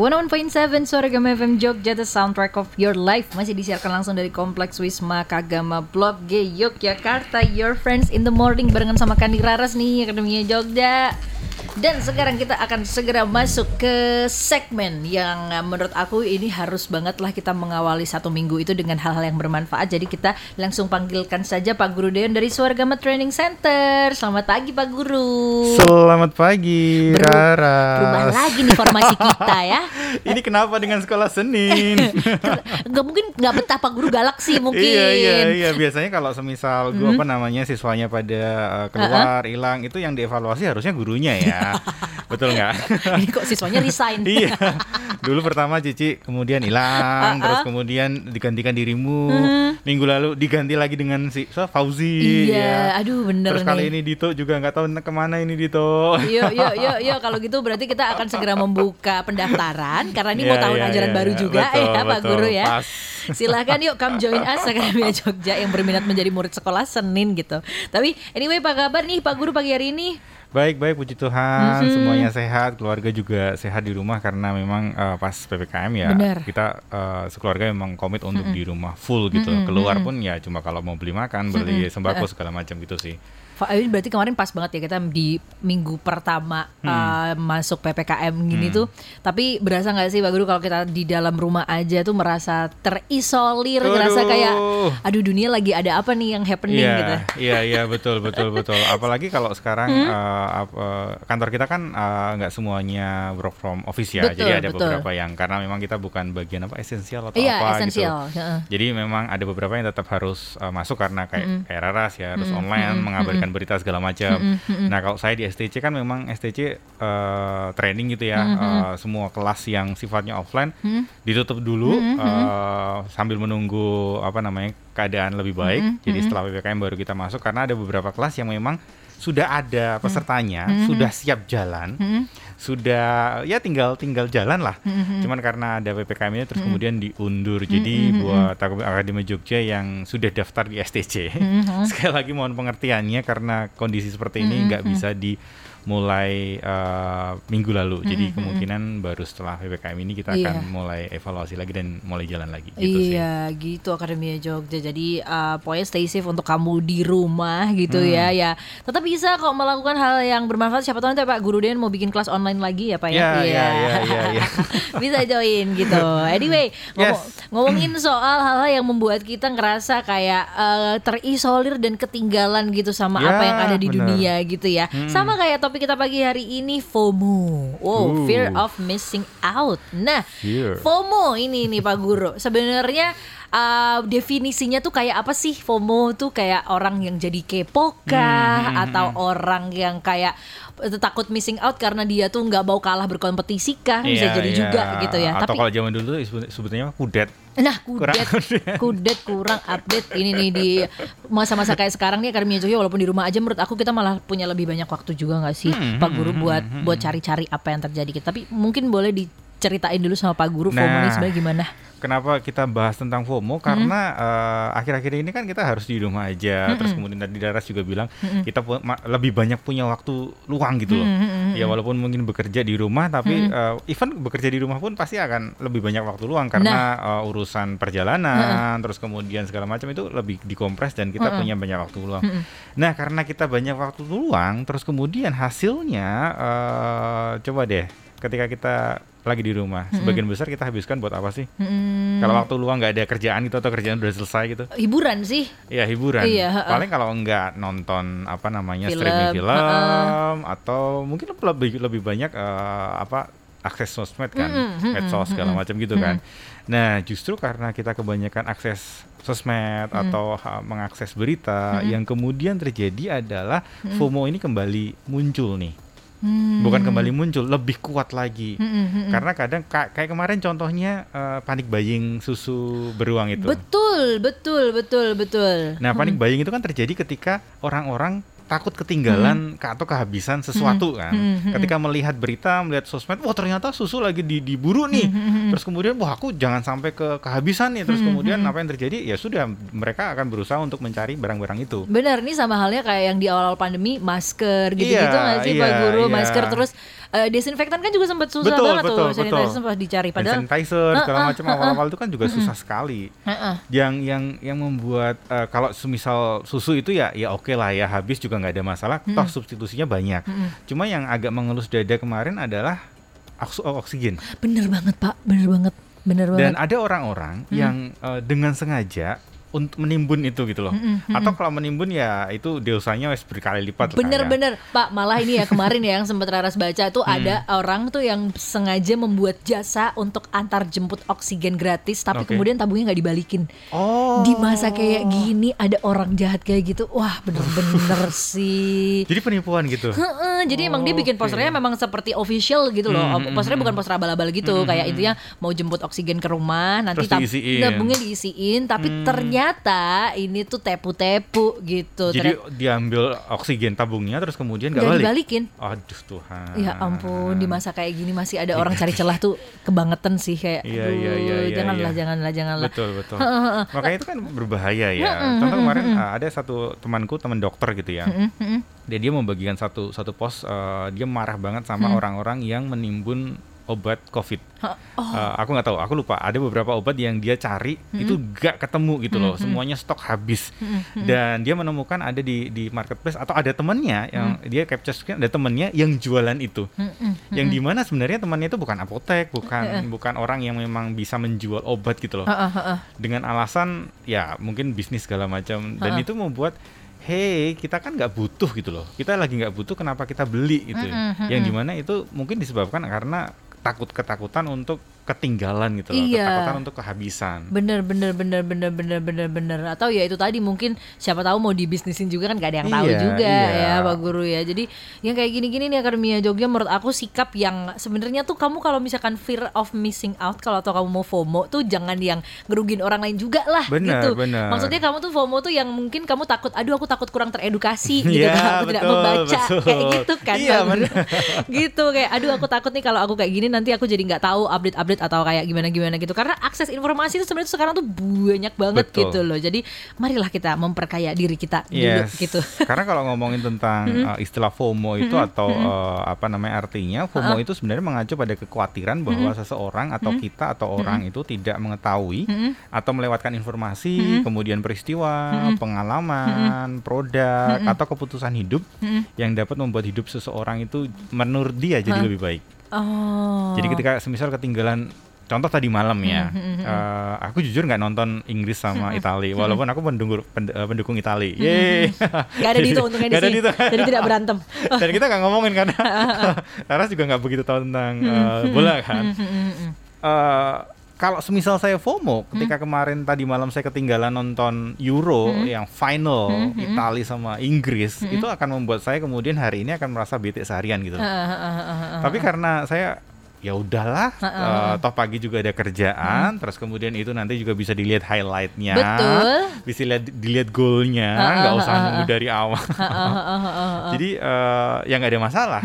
101.7 Suara Gama FM Jogja The Soundtrack of Your Life. Masih disiarkan langsung dari Kompleks Wisma Kagama Blok G Yogyakarta. Your Friends in the Morning Barengan sama Kandi Raras nih Akademinya Jogja dan sekarang kita akan segera masuk ke segmen yang uh, menurut aku ini harus banget lah kita mengawali satu minggu itu dengan hal-hal yang bermanfaat. Jadi kita langsung panggilkan saja Pak Guru Deon dari Suargama Training Center. Selamat pagi Pak Guru. Selamat pagi, Beru- Rara. Berubah lagi nih formasi kita ya. Ini kenapa dengan sekolah Senin? Gak mungkin nggak betah Pak Guru Galaksi mungkin. iya iya iya. Biasanya kalau semisal gua Hmm. apa namanya siswanya pada uh, keluar hilang itu yang dievaluasi harusnya gurunya ya. Betul nggak? Ini kok siswanya resign. iya. Dulu pertama Cici, kemudian hilang, Uh-uh. terus kemudian digantikan dirimu. Minggu lalu diganti lagi dengan si so, Fauzi. Iya, ya. aduh bener Terus nih. kali ini Dito juga nggak tahu ke mana ini Dito. Yuk, yuk, yuk, yuk. Kalau gitu berarti kita akan segera membuka pendaftaran karena ini mau Iya, tahun iya, ajaran iya, baru iya. juga Betul, ya Pak betul. Guru ya. Pas. Silahkan yuk come join us Akademia Jogja yang berminat menjadi murid sekolah Senin gitu. Tapi anyway apa kabar nih Pak Guru pagi hari ini? Baik baik puji Tuhan. Mhm. semuanya sehat keluarga juga sehat di rumah karena memang eh, pas ppkm ya Benar. kita eh, sekeluarga memang komit untuk di rumah full gitu. Keluar pun ya cuma kalau mau beli makan beli sembako segala macam gitu sih ini berarti kemarin pas banget ya kita di minggu pertama uh, masuk PPKM gini tuh. Tapi berasa nggak sih Pak Guru kalau kita di dalam rumah aja tuh merasa terisolir, ngerasa Aduh. kayak aduh dunia lagi ada apa nih yang happening Iya, gitu. iya, iya, betul, betul, betul. Apalagi kalau sekarang Hmm? ap- eh, kantor kita kan eh, nggak semuanya work from office ya. Betul, Jadi ada betul. beberapa yang karena memang kita bukan bagian apa esensial atau Iya, apa esensial. gitu. Heeh. Jadi memang ada beberapa yang tetap harus eh, masuk karena kayak kayak Raras ya harus online mengabarkan berita segala macam. Nah kalau saya di STC kan memang STC eh, training gitu ya. eh, semua kelas yang sifatnya offline ditutup dulu eh, sambil menunggu apa namanya keadaan lebih baik. Jadi setelah ppkm baru kita masuk karena ada beberapa kelas yang memang sudah ada pesertanya, sudah siap jalan, sudah ya tinggal tinggal jalan lah. Cuman karena ada ppkm ini terus kemudian diundur. Jadi buat Ak- Akademi Jogja yang sudah daftar di STC, sekali lagi mohon pengertiannya karena kondisi seperti ini nggak bisa dimulai eh, minggu lalu. Jadi kemungkinan baru setelah ppkm ini kita Iya. akan mulai evaluasi lagi dan mulai jalan lagi. Gitu sih. iya, gitu Akademia Jogja. Jadi uh, pokoknya stay safe untuk kamu di rumah gitu ya. Hmm. Ya, tetap bisa kok melakukan hal yang bermanfaat. Siapa tahu nanti Pak Guru Den mau bikin kelas online lagi ya Pak ya. Ya, ya, ya, ya, ya. bisa join gitu. Anyway, ngomong, Yes. ngomongin soal hal-hal yang membuat kita ngerasa kayak uh, terisolir dan ketinggalan gitu sama Ya, apa yang ada di benar. dunia gitu ya. Sama kayak topik kita pagi hari ini FOMO. Wow, fear of missing out. Nah, Fear. FOMO ini nih Pak Guru. Sebenarnya uh, definisinya tuh kayak apa sih FOMO tuh kayak orang yang jadi kepo kah Hmm, atau orang yang kayak takut missing out karena dia tuh nggak mau kalah berkompetisi kah bisa Iya, jadi iya. juga gitu ya. Atau Tapi kalau zaman dulu sebetulnya kudet. Nah, Kurang kudet, kudet kurang update ini nih di masa-masa kayak sekarang nih Akademia Jogja walaupun di rumah aja menurut aku kita malah punya lebih banyak waktu juga nggak sih Hmm, Pak Guru buat buat cari-cari apa yang terjadi. Tapi mungkin boleh diceritain dulu sama Pak Guru FOMO ini Nah. sebenarnya gimana? Kenapa kita bahas tentang FOMO? Karena eh, akhir-akhir ini kan kita harus di rumah aja. Terus kemudian tadi Daras juga bilang kita pu- ma- lebih banyak punya waktu luang gitu loh. Ya walaupun mungkin bekerja di rumah, tapi eh, even bekerja di rumah pun pasti akan lebih banyak waktu luang karena eh, urusan perjalanan, terus kemudian segala macam itu lebih dikompres dan kita punya banyak waktu luang. Nah karena kita banyak waktu luang, terus kemudian hasilnya eh, coba deh, ketika kita lagi di rumah, sebagian besar kita habiskan buat apa sih? Hmm, Kalau waktu luang nggak ada kerjaan gitu atau kerjaan udah selesai gitu, hiburan sih. ya hiburan. Iya. Paling kalau nggak nonton apa namanya Film, streaming film heeh. atau mungkin lebih lebih banyak eh, apa akses sosmed kan, mm-mm, medsos segala macam gitu kan. Nah justru karena kita kebanyakan akses sosmed atau ha- mengakses berita, yang kemudian terjadi adalah FOMO ini kembali muncul nih. Hmm. Bukan kembali muncul, lebih kuat lagi. Mm-mm, mm-mm. Karena kadang ka- kayak kemarin contohnya eh, panik buying susu beruang itu. Betul, betul, betul, betul. Nah, panik buying itu kan terjadi ketika orang-orang takut ketinggalan ke- atau kehabisan sesuatu kan. Ketika melihat berita, melihat sosmed, wah ternyata susu lagi di- diburu nih. Terus kemudian wah aku jangan sampai ke kehabisan nih. Terus kemudian apa yang terjadi? Ya sudah mereka akan berusaha untuk mencari barang-barang itu. Benar, ini sama halnya kayak yang di awal-awal pandemi masker gitu-gitu Iya, nggak sih iya, Pak Guru? iya. Masker terus Eh, desinfektan kan juga sempat susah Betul, banget betul, tuh, betul. sanitizer sempat dicari padahal sanitizer segala Heeh, macam awal-awal itu kan juga susah sekali. Heeh. Yang yang yang membuat eh, kalau semisal susu itu ya ya oke lah ya habis juga nggak ada masalah. Toh substitusinya banyak. Cuma yang agak mengelus dada kemarin adalah oksu- oksigen. bener banget pak bener banget bener Dan banget ada orang-orang yang eh, dengan sengaja untuk menimbun itu gitu loh. Mm-mm, Atau kalau menimbun ya itu dosanya wes berkali lipat lah ya. Bener-bener Pak malah ini ya kemarin ya yang sempat Raras baca tuh Hmm. ada orang tuh yang sengaja membuat jasa untuk antar jemput oksigen gratis tapi Oke. kemudian tabungnya nggak dibalikin Oh. di masa kayak gini ada orang jahat kayak gitu wah bener-bener sih Jadi penipuan gitu. Heeh, jadi emang dia bikin Oke. posternya memang seperti official gitu loh. Hmm, hmm, posternya hmm, bukan poster abal-abal gitu, kayak intinya mau jemput oksigen ke rumah, nanti Terus tab- diisiin. tabungnya diisiin, tapi ternyata ini tuh tepu-tepu gitu. Jadi Ternyata diambil oksigen tabungnya terus kemudian nggak nggak balik. dibalikin. Aduh Tuhan. Ya ampun, di masa kayak gini masih ada orang cari celah tuh kebangetan sih kayak Iya, iya, iya, iya, janganlah, iya. janganlah, janganlah. Betul betul. Makanya itu kan berbahaya ya. Contoh kemarin uh, ada satu temanku teman dokter gitu ya. Dia dia membagikan satu satu pos uh, dia marah banget sama orang-orang yang menimbun obat COVID. Oh, Uh, aku nggak tahu, aku lupa. Ada beberapa obat yang dia cari itu gak ketemu gitu loh. Semuanya stok habis. Dan dia menemukan ada di di marketplace atau ada temennya yang dia capture screen ada temennya yang jualan itu. mm-mm. Yang di mana sebenarnya temannya itu bukan apotek, bukan bukan orang yang memang bisa menjual obat gitu loh. Heeh, heeh. Dengan alasan ya mungkin bisnis segala macam dan Ha-ha. itu membuat hey kita kan nggak butuh gitu loh. Kita lagi nggak butuh kenapa kita beli gitu. Mm-mm, Yang di mana itu mungkin disebabkan karena takut ketakutan untuk ketinggalan gitu loh, Iya. ketakutan untuk kehabisan. Bener bener bener bener bener bener bener atau ya itu tadi mungkin siapa tahu mau dibisnisin juga kan gak ada yang tahu Iya, juga iya. ya Pak Guru ya jadi yang kayak gini-gini nih Akademia Jogja menurut aku sikap yang sebenarnya tuh kamu kalau misalkan fear of missing out kalau atau kamu mau FOMO tuh jangan yang ngerugin orang lain juga lah Bener, gitu bener. maksudnya kamu tuh FOMO tuh yang mungkin kamu takut aduh aku takut kurang teredukasi gitu kan aku tidak betul, membaca betul. kayak gitu kan Iya, bener. gitu kayak aduh aku takut nih kalau aku kayak gini nanti aku jadi nggak tahu update-update atau kayak gimana-gimana gitu. Karena akses informasi itu sebenarnya sekarang tuh banyak banget Betul. gitu loh. Jadi marilah kita memperkaya diri kita dulu Yes. gitu. Karena kalau ngomongin tentang uh, istilah FOMO itu atau uh, apa namanya artinya, FOMO itu sebenarnya mengacu pada kekhawatiran bahwa seseorang atau kita atau orang itu tidak mengetahui atau melewatkan informasi, kemudian peristiwa, pengalaman, produk atau keputusan hidup yang dapat membuat hidup seseorang itu menurut dia jadi lebih baik. Oh. Jadi ketika semisal ketinggalan contoh tadi malam ya, eh, aku jujur nggak nonton Inggris sama Itali, walaupun aku pendukung pend- eh, pendukung Itali. Yeay. Gak ada Dito untungnya di ada sini. jadi tidak berantem. Dan kita nggak ngomongin karena Laras juga nggak begitu tahu tentang eh, bola kan. Eh, kalau semisal saya FOMO ketika kemarin tadi malam saya ketinggalan nonton Euro yang final Itali sama Inggris itu akan membuat saya kemudian hari ini akan merasa bete seharian gitu. Tapi karena saya ya udahlah, eh, toh pagi juga ada kerjaan, terus kemudian itu nanti juga bisa dilihat highlightnya, Betul. bisa lihat dilihat golnya, nggak usah nunggu dari awal. Jadi eh, ya nggak ada masalah.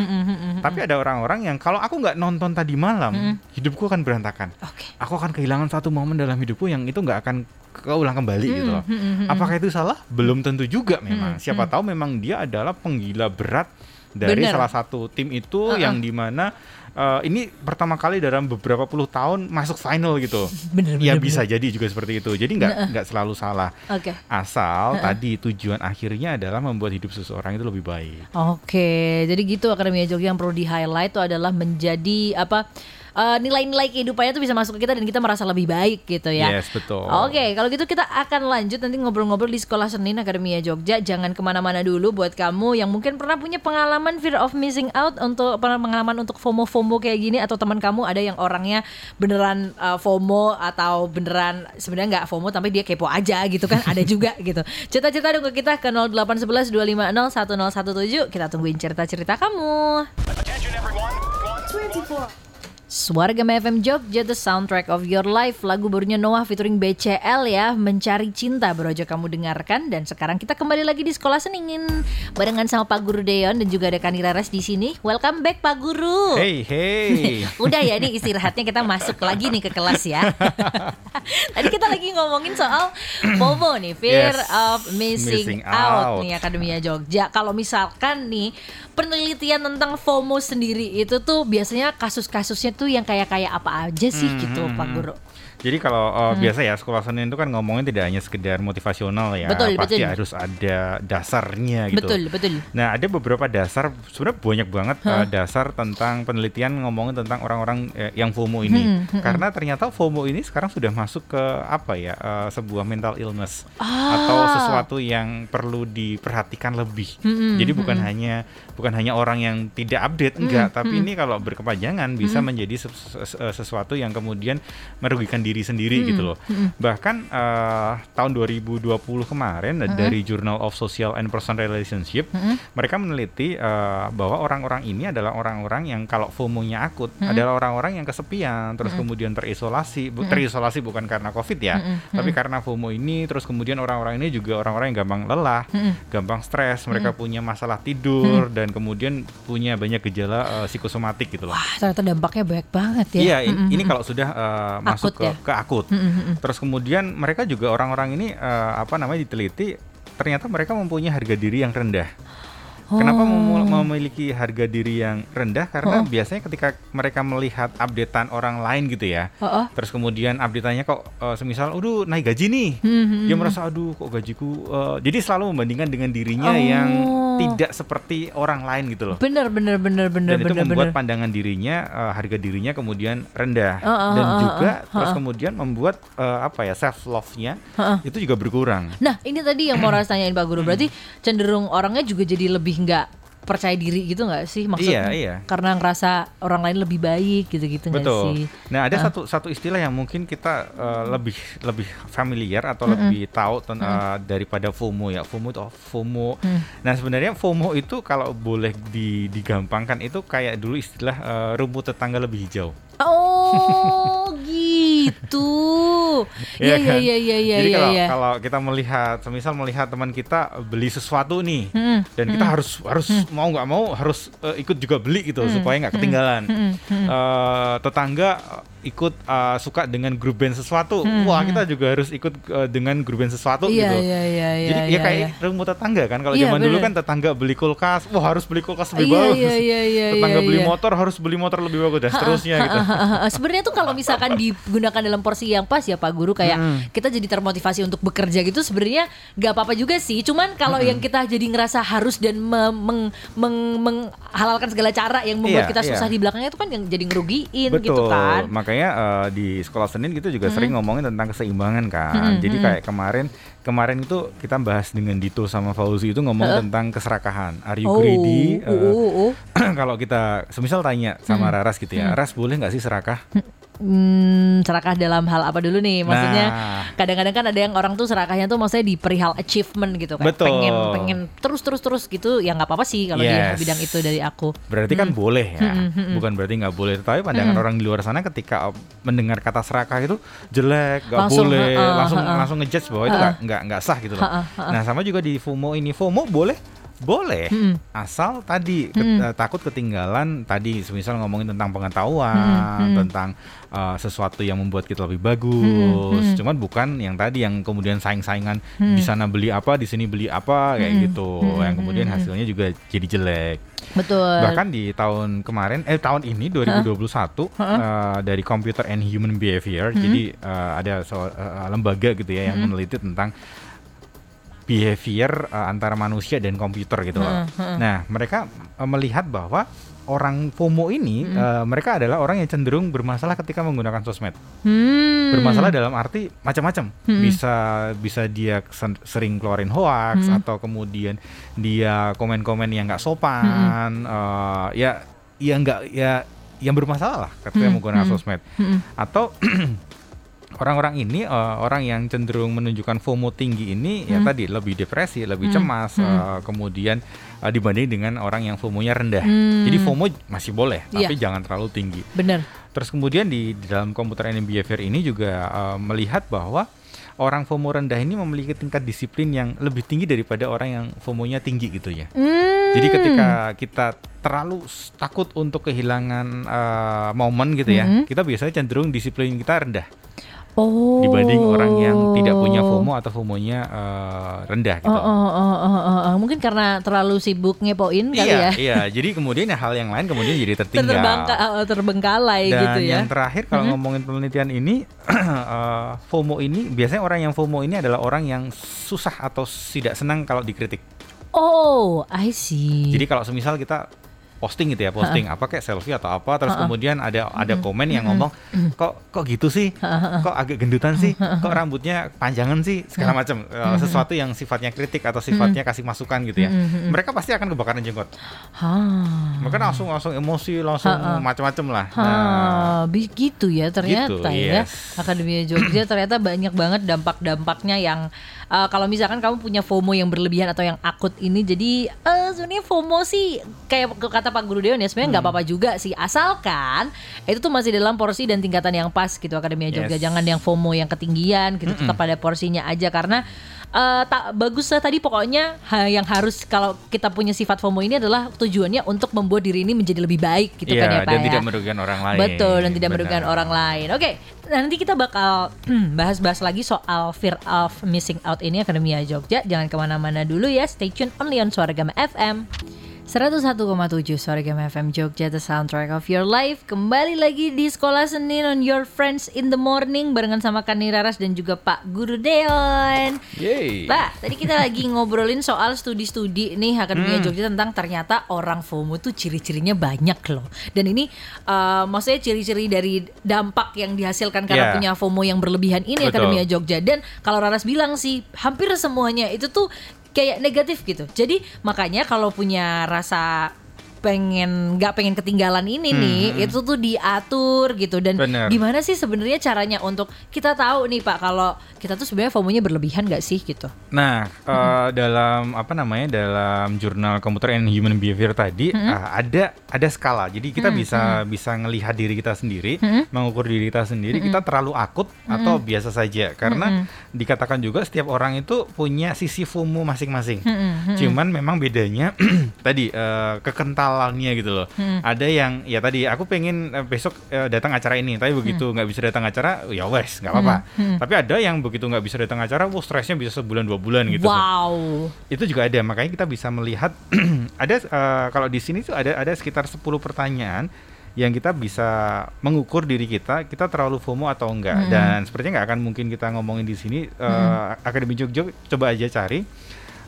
Tapi ada orang-orang yang kalau aku nggak nonton tadi malam, hidupku akan berantakan. oke Aku akan kehilangan satu momen dalam hidupku yang itu nggak akan keulang kembali gitu loh. Apakah itu salah? Belum tentu juga memang. Siapa tahu memang dia adalah penggila berat dari Bener. salah satu tim itu yang di mana eh, ini pertama kali dalam beberapa puluh tahun masuk final gitu. Bener, ya bener, bisa jadi juga seperti itu. Jadi nggak nggak selalu salah. oke Asal tadi tujuan akhirnya adalah membuat hidup seseorang itu lebih baik. Oke, jadi gitu Akademia Jogja yang perlu di highlight itu adalah menjadi apa uh, nilai-nilai kehidupannya tuh bisa masuk ke kita dan kita merasa lebih baik gitu ya. Yes, betul. Oke, okay, kalau gitu kita akan lanjut nanti ngobrol-ngobrol di Sekolah Senin Akademia Jogja. Jangan ke mana-mana dulu buat kamu yang mungkin pernah punya pengalaman fear of missing out untuk pengalaman untuk FOMO-FOMO kayak gini atau teman kamu ada yang orangnya beneran uh, FOMO atau beneran sebenarnya nggak FOMO tapi dia kepo aja gitu kan ada juga gitu. Cerita-cerita dong ke kita ke 0811 250 1017 kita tungguin cerita-cerita kamu. 24 Suargama FM Jogja The Soundtrack of Your Life. Lagu barunya Noah featuring BCL ya Mencari Cinta. Berojo kamu dengarkan Dan sekarang kita kembali lagi di Sekolah Seningin. Barengan sama Pak Guru Deon dan juga ada Kanira Laras di sini. Welcome back Pak Guru. Hey hey. Udah ya nih istirahatnya kita masuk lagi nih ke kelas ya. Tadi kita lagi ngomongin soal Bobo nih Fear yes, of Missing, missing out. out. Nih Akademia Jogja. Kalau misalkan nih penelitian tentang FOMO sendiri itu tuh biasanya kasus-kasusnya tuh yang kayak kayak apa aja sih Hmm, gitu hmm, Pak hmm. Guru Jadi kalau uh, biasa ya sekolah seni itu kan ngomongin tidak hanya sekedar motivasional ya, Betul, pasti betul. harus ada dasarnya gitu. Betul betul Nah, ada beberapa dasar, sebenarnya banyak banget uh, dasar tentang penelitian ngomongin tentang orang-orang eh, yang FOMO ini. Hmm, hmm, Karena ternyata FOMO ini sekarang sudah masuk ke apa ya, eh, sebuah mental illness Ah. atau sesuatu yang perlu diperhatikan lebih. Hmm, Jadi bukan hanya bukan hanya orang yang tidak update enggak, Hmm, tapi ini kalau berkepanjangan bisa menjadi ses- eh, sesuatu yang kemudian merugikan diri sendiri Hmm, gitu loh. Bahkan eh, tahun 2020 kemarin Hmm. dari Journal of Social and Personal Relationship mereka meneliti eh, bahwa orang-orang ini adalah orang-orang yang kalau FOMO-nya akut Hmm. adalah orang-orang yang kesepian, terus kemudian terisolasi, Bu- terisolasi bukan karena COVID ya, tapi karena FOMO ini, terus kemudian orang-orang ini juga orang-orang yang gampang lelah, gampang stres, mereka punya masalah tidur dan kemudian punya banyak gejala eh, psikosomatik gitu loh. Wah ternyata dampaknya banyak banget ya. Iya, in- ini kalau sudah eh, masuk Akut ke, ya? Ke akut. Terus kemudian mereka juga orang-orang ini eh, apa namanya diteliti, ternyata mereka mempunyai harga diri yang rendah. Kenapa memu- Oh. memiliki harga diri yang rendah? Karena biasanya ketika mereka melihat updatean orang lain gitu ya, Oh, oh. terus kemudian updateannya kok eh, semisal, aduh naik gaji nih, Hmm, dia merasa aduh kok gajiku, eh," jadi selalu membandingkan dengan dirinya yang Oh. tidak seperti orang lain gitu loh Bener bener bener bener dan itu bener membuat bener pandangan dirinya eh, harga dirinya kemudian rendah Heeh, dan heeh, juga heeh, terus kemudian membuat eh, apa ya self love-nya Heeh. itu juga berkurang. Nah ini tadi yang mau Ras tanyain Pak Guru Berarti cenderung orangnya juga jadi lebih nggak percaya diri gitu nggak sih maksudnya? Iya, iya. Karena ngerasa orang lain lebih baik gitu-gitu nggak Betul. sih? Nah, ada satu satu istilah yang mungkin kita eh, lebih lebih familiar atau lebih tahu ten- eh, daripada FOMO ya. FOMO itu FOMO. Mm. Nah, sebenarnya FOMO itu kalau boleh di- digampangkan itu kayak dulu istilah eh, rumput tetangga lebih hijau. Oh gitu. Iya iya kan? iya iya iya Jadi iya. kalau iya. kalau kita melihat, semisal melihat teman kita beli sesuatu nih, Hmm, dan kita harus harus mau nggak mau harus eh, ikut juga beli gitu Hmm, supaya nggak ketinggalan. Eh, tetangga eh, ikut eh, suka dengan grup band sesuatu, wah kita juga harus ikut eh, dengan grup band sesuatu Hmm, Iya gitu. iya iya iya. Jadi iya, ya kayak iya. rumput tetangga kan. Kalau Iya, zaman dulu bener. kan tetangga beli kulkas, wah harus beli kulkas lebih Iya, bagus. iya, iya, iya, tetangga iya, beli iya. motor harus beli motor lebih bagus dan seterusnya gitu. Sebenarnya tuh kalau misalkan digunakan dalam porsi yang pas ya Pak Guru kayak kita jadi termotivasi untuk bekerja gitu sebenarnya nggak apa-apa juga sih. Cuman kalau yang kita jadi ngerasa harus dan me- meng- meng- menghalalkan segala cara yang membuat Iya, kita iya. susah di belakangnya itu kan yang jadi ngerugiin Betul. gitu kan. Makanya eh, di sekolah Senin gitu juga sering ngomongin tentang keseimbangan kan. Jadi kayak kemarin kemarin itu kita bahas dengan Dito sama Fauzi itu ngomong tentang keserakahan. Are you Oh, greedy? oh, Eh, oh, oh. kalau kita semisal tanya sama Raras gitu ya, Ras boleh nggak sih serakah? Hmm, serakah dalam hal apa dulu nih? Maksudnya Nah. kadang-kadang kan ada yang orang tuh serakahnya tuh maksudnya di perihal achievement gitu kayak Betul. pengen pengen terus terus terus gitu ya nggak apa-apa sih kalau di Yes. bidang itu dari aku. Berarti kan boleh ya, bukan berarti nggak boleh. Tapi pandangan orang di luar sana ketika mendengar kata serakah itu jelek, nggak boleh, heeh, langsung heeh. langsung ngejudge bahwa itu nggak nggak sah gitu loh. Nah sama juga di FOMO ini, FOMO boleh boleh asal tadi ke- eh, takut ketinggalan tadi semisal ngomongin tentang pengetahuan tentang eh, sesuatu yang membuat kita lebih bagus. Cuman bukan yang tadi yang kemudian saing-saingan di sana beli apa di sini beli apa kayak gitu. Yang kemudian hasilnya juga jadi jelek. Betul. Bahkan di tahun kemarin, eh tahun ini 2021 eh, dari Computer and Human Behavior, jadi eh, ada so- eh, lembaga gitu ya yang meneliti tentang behavior eh, antara manusia dan komputer gitu loh. Nah, mereka eh, melihat bahwa orang FOMO ini eh, mereka adalah orang yang cenderung bermasalah ketika menggunakan sosmed. Hmm. Bermasalah dalam arti macam-macam. Bisa bisa dia sering keluarin hoax atau kemudian dia komen-komen yang nggak sopan. eh, ya ya nggak ya yang bermasalah lah ketika menggunakan sosmed. Atau orang-orang ini eh, orang yang cenderung menunjukkan FOMO tinggi ini ya tadi lebih depresi, lebih cemas, eh, kemudian eh, dibanding dengan orang yang FOMO-nya rendah. Hmm. Jadi FOMO masih boleh, Iya. tapi jangan terlalu tinggi. Bener. Terus kemudian di, di dalam computer and behavior ini juga uh, melihat bahwa orang FOMO rendah ini memiliki tingkat disiplin yang lebih tinggi daripada orang yang FOMO-nya tinggi gitu ya. Hmm. Jadi ketika kita terlalu takut untuk kehilangan uh, momen gitu ya, Mhm. kita biasanya cenderung disiplin kita rendah oh. dibanding orang yang tidak punya FOMO atau FOMO-nya uh, rendah gitu. Oh, oh, oh, oh, oh, oh. Mungkin karena terlalu sibuk ngepoin kali iya, ya. iya. Jadi kemudian ya hal yang lain kemudian jadi tertinggal. Terbangka, oh, terbengkalai Dan gitu ya. yang terakhir kalau Mhm. ngomongin penelitian ini, eh, FOMO ini biasanya orang yang FOMO ini adalah orang yang susah atau tidak senang kalau dikritik. Oh, I see. Jadi kalau semisal kita posting gitu ya, posting apa kayak selfie atau apa, terus kemudian ada ada komen yang ngomong, kok kok gitu sih, kok agak gendutan sih, kok rambutnya panjangan sih, segala macam Eh, sesuatu yang sifatnya kritik atau sifatnya kasih masukan gitu ya, mereka pasti akan kebakaran jenggot. Mereka langsung langsung emosi, langsung macam-macam lah. Nah, begitu ya ternyata Gitu, ya. yes. Akademia Jogja ternyata banyak banget dampak-dampaknya yang uh, kalau misalkan kamu punya FOMO yang berlebihan atau yang akut ini jadi eh sebenarnya FOMO sih kayak kata Pak Guru Dewan ya sebenarnya nggak Hmm. apa-apa juga sih asalkan itu tuh masih dalam porsi dan tingkatan yang pas gitu Akademia Jogja. Yes. Jangan yang FOMO yang ketinggian gitu tetap pada porsinya aja karena eh, tak bagus lah tadi pokoknya ha- yang harus kalau kita punya sifat FOMO ini adalah tujuannya untuk membuat diri ini menjadi lebih baik gitu kan ya Pak dan ya. tidak merugikan orang lain. Betul dan tidak Benar. merugikan orang lain. Oke, nanti kita bakal bahas-bahas lagi soal fear of missing out ini Akademia Jogja. Jangan ke mana-mana dulu ya. Stay tune only on Suara Gama FM. 101,7 Suara Gama FM Jogja The soundtrack of your life Kembali lagi di Sekolah Senin On your friends in the morning Barengan sama Kani Raras dan juga Pak Guru Deon Yeay. Pak, tadi kita lagi ngobrolin soal studi-studi nih Akademia Jogja tentang ternyata orang FOMO tuh ciri-cirinya banyak loh. Dan ini uh, maksudnya ciri-ciri dari dampak yang dihasilkan karena Yeah. punya FOMO yang berlebihan ini Betul. Akademia Jogja. Dan kalau Raras bilang sih hampir semuanya itu tuh kayak negatif gitu. Jadi makanya kalau punya rasa pengen nggak pengen ketinggalan ini nih itu tuh diatur gitu dan Bener. gimana sih sebenarnya caranya untuk kita tahu nih pak kalau kita tuh sebenarnya FOMO-nya berlebihan nggak sih gitu Nah, eh, dalam apa namanya dalam jurnal Computer and Human Behavior tadi ah, ada ada skala. Jadi kita bisa bisa ngelihat diri kita sendiri, mengukur diri kita sendiri. Kita terlalu akut atau biasa saja. Karena dikatakan juga setiap orang itu punya sisi FOMO masing-masing. Cuman memang bedanya tadi eh, kekentalannya gitu loh. Ada yang ya tadi aku pengen eh, besok eh, datang acara ini, tapi begitu nggak bisa datang acara, ya wes nggak apa-apa. Tapi ada yang begitu nggak bisa datang acara, wah stresnya bisa sebulan dua bulan gitu. wow. Itu juga ada, makanya kita bisa melihat ada eh, kalau di sini tuh ada ada sekitar 10 pertanyaan yang kita bisa mengukur diri kita kita terlalu FOMO atau enggak dan sepertinya nggak akan mungkin kita ngomongin di sini eh, Akademi Jogja coba aja cari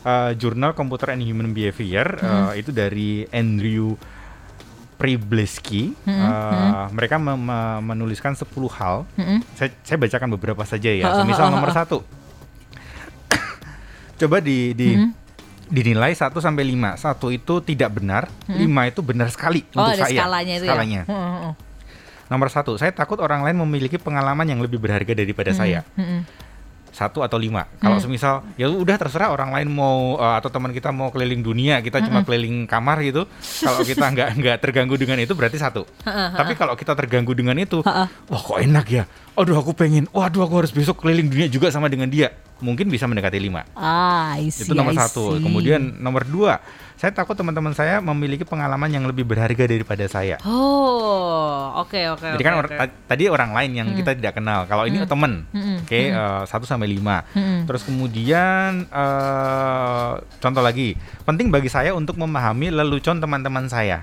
eh, jurnal Computer and Human Behavior eh, itu dari Andrew Pribleski Eh, mereka mem- me- menuliskan 10 hal Mm-mm. saya, saya bacakan beberapa saja ya. Ha, Misal nomor satu, coba di, di dinilai 1 sampai 5 Satu itu tidak benar, 5 itu benar sekali oh untuk ada saya. skalanya itu Skalanya. ya Hmm, hmm, Nomor satu, saya takut orang lain memiliki pengalaman yang lebih berharga daripada saya. hmm, hmm. Satu atau lima. Kalau semisal ya udah terserah orang lain mau uh, atau teman kita mau keliling dunia, kita cuma keliling kamar gitu. Kalau kita nggak nggak terganggu dengan itu berarti satu. Tapi kalau kita terganggu dengan itu, wah kok enak ya. Aduh aku pengen, waduh aku harus besok keliling dunia juga sama dengan dia. Mungkin bisa mendekati lima. Ah, see, Itu nomor satu. Kemudian nomor dua, saya takut teman-teman saya memiliki pengalaman yang lebih berharga daripada saya. Oh, oke oke. Jadi kan oke, or- tadi orang lain yang kita tidak kenal. Kalau ini temen, Hmm. oke eh, satu sampai lima. Hmm. Terus kemudian eh, contoh lagi, penting bagi saya untuk memahami lelucon teman-teman saya.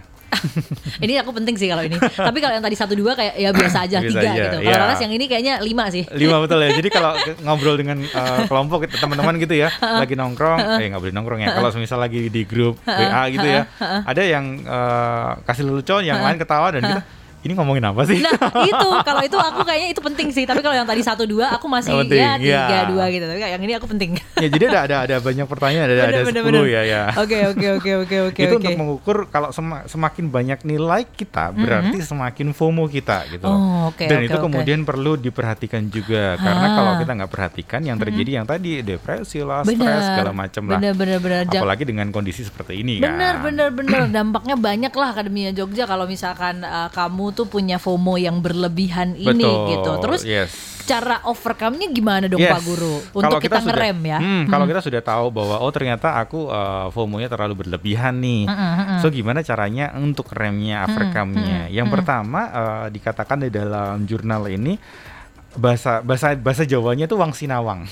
ini aku penting sih kalau ini. Tapi kalau yang tadi satu dua kayak ya biasa aja Biasa tiga aja, gitu. Kalau iya. Raras yang ini kayaknya lima sih. Lima betul ya. Jadi kalau ngobrol dengan eh, kelompok gitu, teman-teman gitu ya, lagi nongkrong, eh nggak boleh nongkrong ya. Kalau misal lagi di grup WA gitu ya, ada yang eh, kasih lelucon, yang lain ketawa dan kita ini ngomongin apa sih? Nah itu kalau itu aku kayaknya itu penting sih. Tapi kalau yang tadi satu dua aku masih penting, ya tiga iya. dua gitu. Tapi yang ini aku penting. ya jadi ada ada ada banyak pertanyaan, ada ada Bener, bener, sepuluh bener. ya ya. Oke oke oke oke oke itu oke. untuk mengukur kalau sema- semakin banyak nilai kita berarti semakin FOMO kita gitu. Oh, oke, Dan oke, itu oke. kemudian perlu diperhatikan juga karena Ah. kalau kita nggak perhatikan yang terjadi yang tadi depresi lah, stres Bener. segala macam lah. Bener bener bener. Apalagi dengan kondisi seperti ini Bener kan. bener bener dampaknya banyak lah Akademia Jogja kalau misalkan uh, kamu tuh punya FOMO yang berlebihan ini Betul, gitu. Terus yes. cara overcome-nya gimana dong Yes. Pak Guru untuk Kalau kita, sudah- ngerem ya? Hmm, Kalau kita sudah tahu bahwa oh ternyata aku uh, FOMO-nya terlalu berlebihan nih. Mm-mm, mm-mm. So gimana caranya untuk remnya, overcome-nya? Yang pertama uh, dikatakan di dalam jurnal ini bahasa bahasa bahasa Jawanya tuh Wang Sinawang.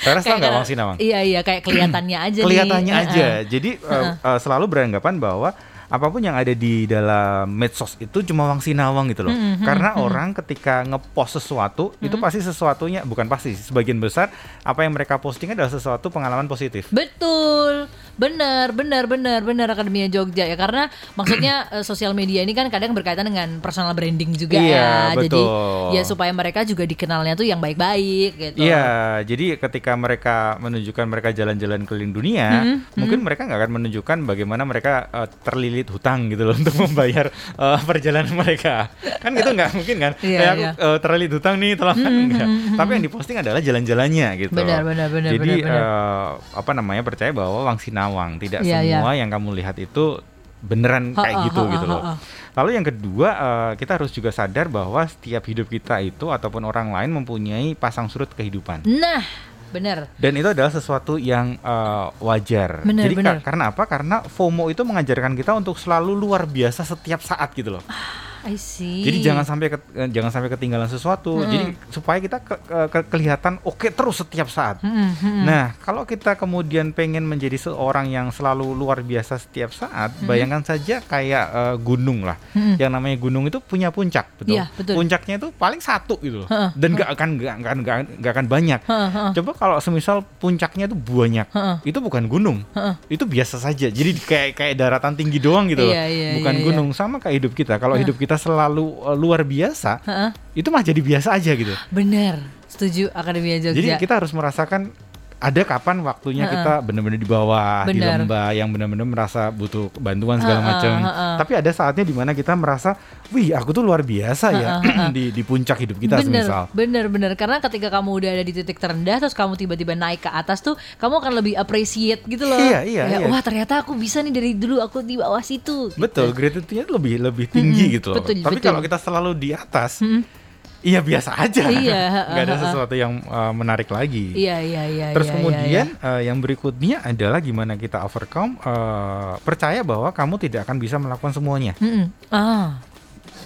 Teres tau nggak Wang Sinawang? Iya iya kayak kelihatannya aja nih. Kelihatannya Heeh. aja. Jadi uh, uh, selalu beranggapan bahwa apa pun yang ada di dalam medsos itu cuma wang sinawang gitu loh. Mm-hmm, Karena orang ketika ngepost sesuatu itu pasti sesuatunya bukan pasti sebagian besar apa yang mereka posting adalah sesuatu pengalaman positif. Betul, benar, benar, benar, benar Akademia Jogja ya karena maksudnya eh, sosial media ini kan kadang berkaitan dengan personal branding juga Iya, ya, jadi betul. ya supaya mereka juga dikenalnya tuh yang baik-baik gitu. Iya, jadi ketika mereka menunjukkan mereka jalan-jalan keliling dunia, Mm-hmm, mungkin mereka nggak akan menunjukkan bagaimana mereka uh, terlilit hutang gitu loh untuk membayar uh, perjalanan mereka. Kan gitu nggak mungkin kan? Iya, Kayak aku iya. uh, terlilit hutang nih, tolong enggak. Tapi yang diposting adalah jalan-jalannya gitu. Benar, benar, benar, Jadi benar, benar. uh, apa namanya percaya bahwa Wang Sinawang tidak Iya, iya. semua yang kamu lihat itu beneran kayak Ha-ha, gitu ha-ha, gitu loh. Lalu yang kedua uh, kita harus juga sadar bahwa setiap hidup kita itu ataupun orang lain mempunyai pasang surut kehidupan. Nah, benar. Dan itu adalah sesuatu yang uh, wajar. Benar, Jadi ka- benar. karena apa? Karena FOMO itu mengajarkan kita untuk selalu luar biasa setiap saat gitu loh. I see. Jadi jangan sampai ke- eh, jangan sampai ketinggalan sesuatu. Jadi supaya kita ke- ke- ke- kelihatan oke terus setiap saat. Mm-mm, mm-mm. Nah, kalau kita kemudian pengen menjadi seorang yang selalu luar biasa setiap saat, Hmm. bayangkan saja kayak eh, gunung lah. Mm-mm. Yang namanya gunung itu punya puncak, betul. Iya, betul. Puncaknya itu paling satu gitu loh. Heeh, Dan nggak akan nggak akan nggak akan- banyak. Heeh, heeh. Coba kalau semisal puncaknya itu banyak, Heeh. itu bukan gunung, Heeh. itu biasa saja. Jadi kayak kayak daratan tinggi doang gitu, loh. Iya, bukan iya. gunung. Sama kayak hidup kita. Kalau hidup kita selalu uh, luar biasa, Heeh. itu mah jadi biasa aja gitu. Benar. Setuju Akademia Jogja. Jadi kita harus merasakan ada kapan waktunya Heeh. kita benar-benar di bawah, di lembah yang benar-benar merasa butuh bantuan segala Heeh, macam. heeh. Tapi ada saatnya di mana kita merasa, wih aku tuh luar biasa ya di di puncak hidup kita bener, semisal. bener, bener. Karena ketika kamu udah ada di titik terendah, terus kamu tiba-tiba naik ke atas tuh, kamu akan lebih appreciate gitu loh. Iya, iya, Kayak, iya. Wah ternyata aku bisa nih dari dulu aku di bawah situ. gitu. Betul, gratitude-nya tuh lebih lebih tinggi Mm-mm, gitu loh. betul, Tapi betul. kalau kita selalu di atas, iya biasa aja. Iya, nggak ada sesuatu yang uh, menarik lagi. Iya, iya, iya. Terus iya, iya, kemudian uh, yang berikutnya adalah gimana kita overcome uh, percaya bahwa kamu tidak akan bisa melakukan semuanya. iya. Mm-mm. Ah,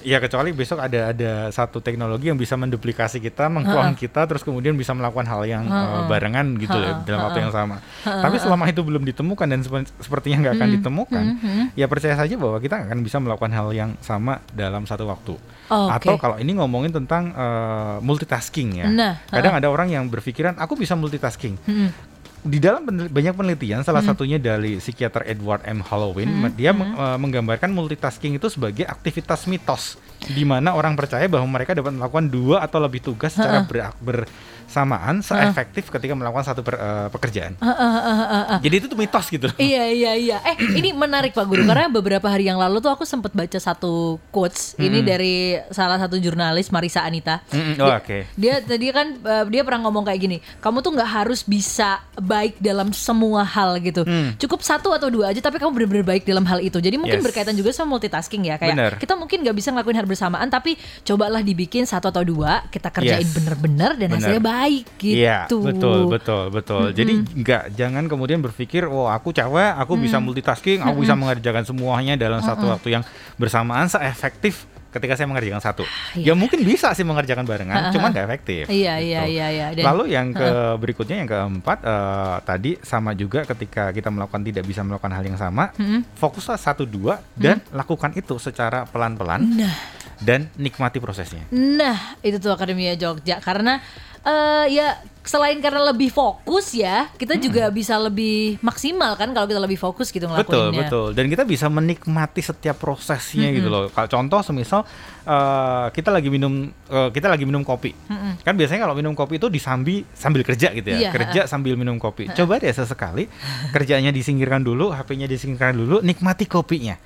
Ya kecuali besok ada ada satu teknologi yang bisa menduplikasi kita, mengklon kita, terus kemudian bisa melakukan hal yang uh, barengan gitu ya dalam waktu yang sama. Tapi selama itu belum ditemukan dan sepe- sepertinya nggak akan ditemukan, ya percaya saja bahwa kita akan bisa melakukan hal yang sama dalam satu waktu. Oh, Atau kalau ini ngomongin tentang uh, multitasking ya, Nah, kadang ada orang yang berpikiran aku bisa multitasking. Mm-mm. Di dalam penel- banyak penelitian, salah satunya dari psikiater Edward M. Halloween, dia meng- uh, menggambarkan multitasking itu sebagai aktivitas mitos, di mana orang percaya bahwa mereka dapat melakukan dua atau lebih tugas secara ber- bersamaan, seefektif ketika melakukan satu per- uh, pekerjaan. Ah, ah, ah, ah, ah. Jadi itu tuh mitos gitu. Iya iya iya. Eh ini menarik Pak Guru karena beberapa hari yang lalu tuh aku sempat baca satu quotes ini dari salah satu jurnalis Marisa Anita. Mm-mm, oh, oke. Dia tadi kan uh, dia pernah ngomong kayak gini, kamu tuh nggak harus bisa baik dalam semua hal gitu. Hmm. Cukup satu atau dua aja tapi kamu bener-bener baik dalam hal itu. Jadi mungkin Yes. berkaitan juga sama multitasking ya kayak Bener. kita mungkin nggak bisa ngelakuin hal bersamaan tapi cobalah dibikin satu atau dua kita kerjain Yes. bener-bener dan Bener. hasilnya baik gitu. Iya, betul, betul, betul. Jadi nggak jangan kemudian berpikir, oh aku cewek, aku bisa multitasking, aku bisa mengerjakan semuanya dalam satu waktu yang bersamaan seefektif ketika saya mengerjakan satu. iya. Ya mungkin bisa sih mengerjakan barengan, cuman nggak efektif. Iya gitu. iya iya iya. Dan- Lalu yang ke berikutnya yang keempat eh, tadi sama juga ketika kita melakukan tidak bisa melakukan hal yang sama, Mm-mm. fokuslah satu dua dan lakukan itu secara pelan-pelan Nah. dan nikmati prosesnya. Nah, itu tuh Akademia Jogja karena eh ya selain karena lebih fokus ya, kita juga bisa lebih maksimal kan kalau kita lebih fokus gitu Betul, ngelakuinnya. betul. Dan kita bisa menikmati setiap prosesnya gitu loh. Kalau contoh semisal eh, kita lagi minum eh, kita lagi minum kopi. Kan biasanya kalau minum kopi itu disambi sambil kerja gitu ya. Iya, kerja sambil minum kopi. Coba deh sesekali kerjanya disingkirkan dulu, HP-nya disingkirkan dulu, nikmati kopinya.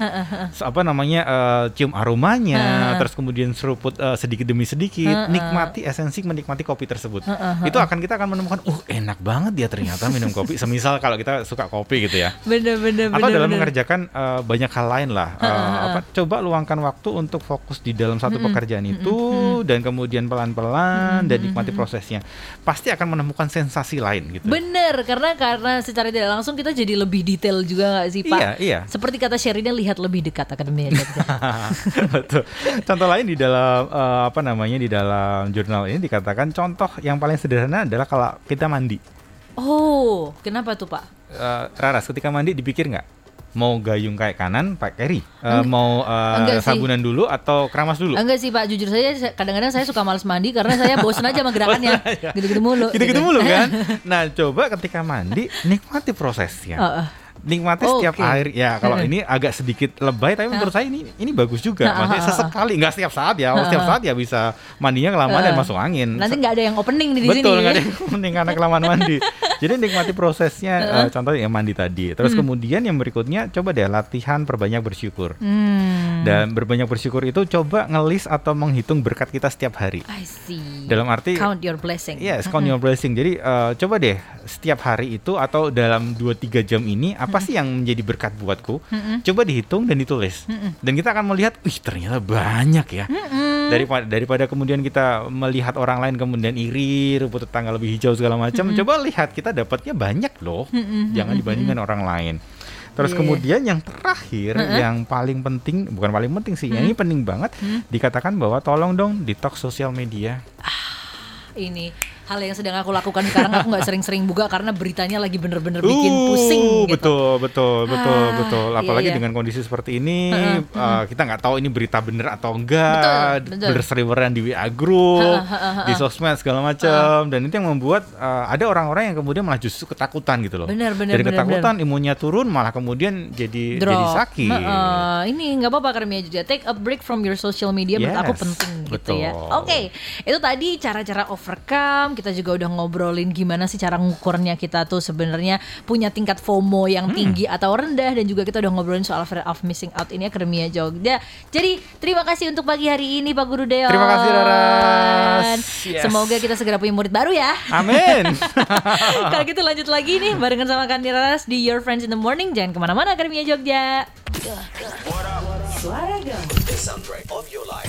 So, apa namanya eh, cium aromanya, terus kemudian seruput eh, sedikit demi sedikit, nikmati esensi menikmati kopi tersebut. Itu akan kita akan menemukan, uh enak banget dia ternyata minum kopi. Semisal kalau kita suka kopi gitu ya. Bener bener Atau bener. dalam bener. mengerjakan uh, banyak hal lain lah. Uh, apa coba luangkan waktu untuk fokus di dalam satu pekerjaan itu dan kemudian pelan-pelan dan nikmati prosesnya. Pasti akan menemukan sensasi lain gitu. Bener, karena karena secara tidak langsung kita jadi lebih detail juga nggak sih Pak? Iya, iya. Seperti kata Sherina lihat lebih dekat Jogja. Betul. Contoh lain di dalam eh, apa namanya di dalam jurnal ini dikatakan contoh yang paling sederhana adalah kalau kita mandi. oh, kenapa tuh Pak? Eh, Raras ketika mandi dipikir nggak mau gayung kayak kanan pakai kiri, Eh, mau eh, Enggak sih. sabunan dulu atau keramas dulu? Enggak sih Pak, jujur saja saya- kadang-kadang saya suka males mandi karena saya bosen aja sama gerakannya. Gitu-gitu mulu. Gitu-gitu gitu. mulu kan? Nah coba ketika mandi nikmati prosesnya. Heeh. Nikmati Oh, setiap oke. air ya kalau ini agak sedikit lebay tapi menurut saya ini ini bagus juga Nah, maksudnya ah, ah, ah. sesekali nggak setiap saat ya setiap saat ya bisa mandinya kelamaan dan masuk angin Nanti nggak ada yang opening di Betul, sini. nggak ada yang mending karena kelamaan mandi. Jadi nikmati prosesnya, eh, contohnya ya mandi tadi. Terus kemudian yang berikutnya coba deh latihan perbanyak bersyukur. Hmm. Dan berbanyak bersyukur itu coba ngelis atau menghitung berkat kita setiap hari. I see. Dalam arti count your blessing. Yes, count your blessing. Jadi eh, coba deh setiap hari itu atau dalam 2-3 jam ini apa sih yang menjadi berkat buatku? Coba dihitung dan ditulis. Dan kita akan melihat, wih ternyata banyak ya. Daripada daripada kemudian kita melihat orang lain kemudian iri, rumput tetangga lebih hijau segala macam. Coba lihat kita dapatnya banyak loh. Jangan dibandingkan orang lain. Terus Iya, kemudian yang terakhir yang paling penting bukan paling penting sih, yang ini penting banget dikatakan bahwa tolong dong detox sosial media. Ini hal yang sedang aku lakukan sekarang aku nggak sering-sering buka karena beritanya lagi bener-bener bikin Uh, pusing gitu. Betul, betul, betul, Ah, betul. iya, Apalagi iya. dengan kondisi seperti ini, uh, kita nggak tahu ini berita bener atau enggak, berseliweran di WA group, di sosmed segala macam, dan itu yang membuat uh, ada orang-orang yang kemudian malah justru ketakutan gitu loh. Benar, benar, Dari benar, ketakutan imunnya turun, malah kemudian jadi Drop. jadi sakit. Heeh, ini nggak apa-apa Karmia juga. Take a break from your social media menurut aku Yes, penting gitu ya. betul. Oke, itu tadi cara-cara overcome. Kita juga udah ngobrolin gimana sih cara ngukurnya kita tuh sebenarnya punya tingkat FOMO yang Hmm. tinggi atau rendah dan juga kita udah ngobrolin soal fear of missing out ini Akademia Jogja. Jadi terima kasih untuk pagi hari ini Pak Guru Deon. Terima kasih, Raras. Yes. Semoga kita segera punya murid baru ya. Amin. Kalau gitu lanjut lagi nih barengan sama Kandi Raras di Your Friends in the Morning. Jangan ke mana-mana Akademia Jogja. The soundtrack of your life.